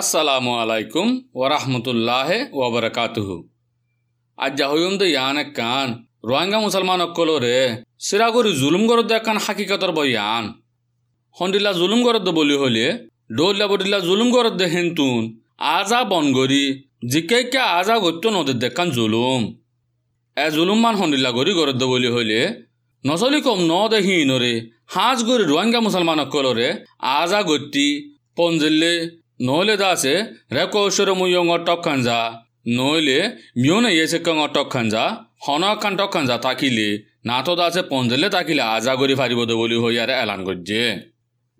আসসালামু আলাইকুম ওরহমতুল্লাহ ওবরকাতুহু আজ্জা হইয়ন্দ ইয়ান কান, রোহিঙ্গা মুসলমান অকলরে সিরাগরি জুলুম গরদ একান হাকিকতর বয়ান। হন্দিলা জুলুম গরদ বলি হলে, ডোল্লা বডিলা জুলুম গরদ হেন্তুন, আজা বনগরি জিকে আজা গত্য নদের দেখান জুলুম। এ জুলুম মান হন্দিলা গরি গরদ বলি হলে নচলি কম ন দেহিনরে হাঁজ গরি রোহিঙ্গা মুসলমান অকলরে আজা গত্তি পঞ্জিল্লে নহলে দাসে রেকৌশর মুয়ং টক খাঞ্জা নহলে মিউনে ইয়েছে কং টক খাঞ্জা হন খান টক খাঞ্জা তাকিলে, নাতো দাসে পঞ্জলে তাকিলে আজা গরি ফারিব বলি হইয়ারে এলান করছে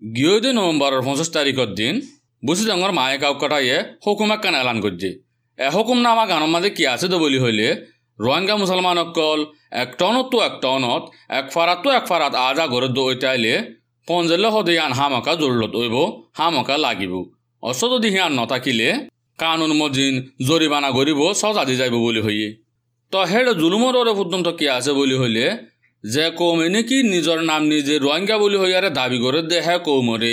গিয়ে নভেম্বরের পঁচিশ তারিখের দিন বুঝি জঙ্গর মায়ে কাউ কাটাইয়ে হুকুম একখান এলান করছে এ হুকুম নামা গানের মাঝে কি আছে তো বলি হইলে, রোহিঙ্গা মুসলমান অকল এক টনত তো এক টনত, এক ফারাত তো এক ফারাত আজা ঘরে দইটাইলে পঞ্জলে হদে আন হামকা জড়লত দইব হামকা লাগিব। অস যদি হিয়ান নথাকিলে কানুন মজিন জরিমানা করিব সজা দি যাইব বলি হইয়ে। তো হেড জুলুমর পর্যন্ত কি আছে বলি হইলে, যে কৌমে নাকি নিজের নাম নিজে রোহিঙ্গা বলি হইয়ারে দাবি করে দে হ্যাঁ কৌমরে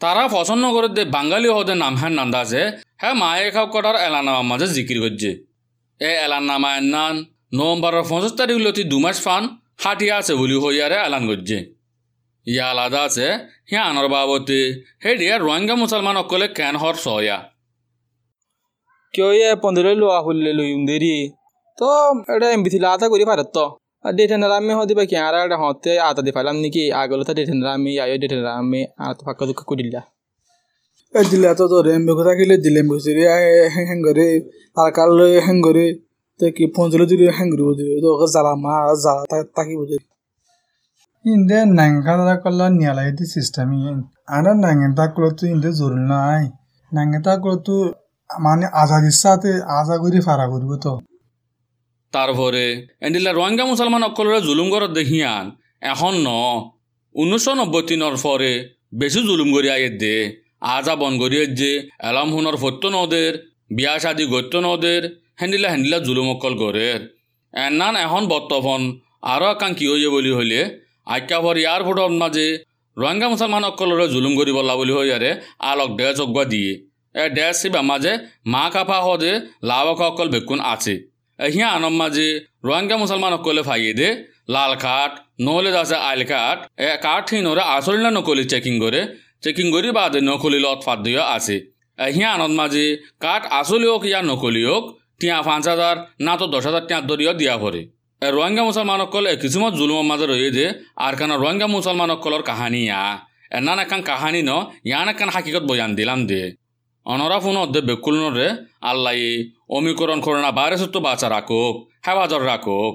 তারা পছন্দ করে দে বাঙালি হদে নাম হ্যাঁ নান্দাছে হ্যাঁ মায়ে খাও কটার এলানামার মাঝে জিকির করছে এ এলানামা নান নভেম্বরের পঁচিশ তারিখ লতি দুমাস ফান হাটিয়া আছে বলি হইয়ারে এলান করছে ইয়া আলাদা আছে হিয়া আনর বাবতে হেডিয়া রোহিঙ্গা মুসলমান অকলে কেন হর সয়া কিয় এ পন্ধরে লোৱা খুলিলে লৈ দেৰি? তো এটা এম বি থিলা আটা কৰি পাৰত তো। ডেটেনার আমি হতে পাকি আর একটা হতে আতা দি পাইলাম নাকি? আগলে তো ডেটেনার আমি আয়ো ডেটেনার আমি আর তো ফাঁকা দুঃখ করিলা এ দিলে তো তোর এম বেগো থাকিলে দিলে বসিরে হ্যাং করে আর কাল হ্যাং করে তো কি পঞ্চলে দিলে হ্যাং করে তো ওকে জ্বালা মা জ্বালা তাকি বুঝে ইন্দে নাঙ্গা কল্লা নিয়ালা এটি সিস্টেম আনা নাঙ্গে তাকলো তো ইন্দে জরুল নাই নাঙ্গে তাকলো তো মানে আজাদির সাথে আজা করে ফারা করব তো তারপরে এন্ডিলা রোহিঙ্গা মুসলমান অকলরে জুলুম গরত দেখিয়ান এখন ন উনিশশো নব্বই তিনের পরে বেশি জুলুম করি আগে দে আজা বন করিয়ে যে এলাম হুনর ফত্য নদের বিয়া শাদি গত্য নদের হেন্দিলা হেন্দিলা জুলুম অকল গরের এনান এখন বর্তমান আরও কি হইয়ে বলি হইলে আজ্ঞাভর ইয়ার ভোটর মাঝে রোহিঙ্গা মুসলমান অকলরে জুলুম করি বলা বলি হইয়ারে আলক ডে চগুয়া দিয়ে। এ ডে সিবা মাঝে মা কাফা লাভক অকল বেকুন আছে। হিয়া আনম মাঝে রোহিঙ্গা মুসলমান অকলে ফাইয়ে দে, লাল কাঠ, নহলে আছে আইল কাঠ, এ কাঠ আসল না নকলি চেকিং করে চেকিং করি বাদে নকলি লত ফাদ দিয়ে আছে। হিয়া আনত মাঝে কাঠ আসলি হোক ইয়া নকলি হোক টিয়া পাঁচ হাজার না তো দশ হাজার টিয়া দরিয়া দিয়া পরে অকল এ কিছুমত জুলুমৰ মাঝে রয়ে যে আর কেন রোহিঙ্গা মুসলমান অকলর কাহানি ইয়া এনান একান কাহানী ন, ইয়ান একান হাকিকত বয়ান দিলাম দে। অনরা ফোন অধ্যে বেকুলনরে আল্লাই অমিকরণ করোনা ভাইরাসত বাঁচা রাখুক হেফাজত রাখুক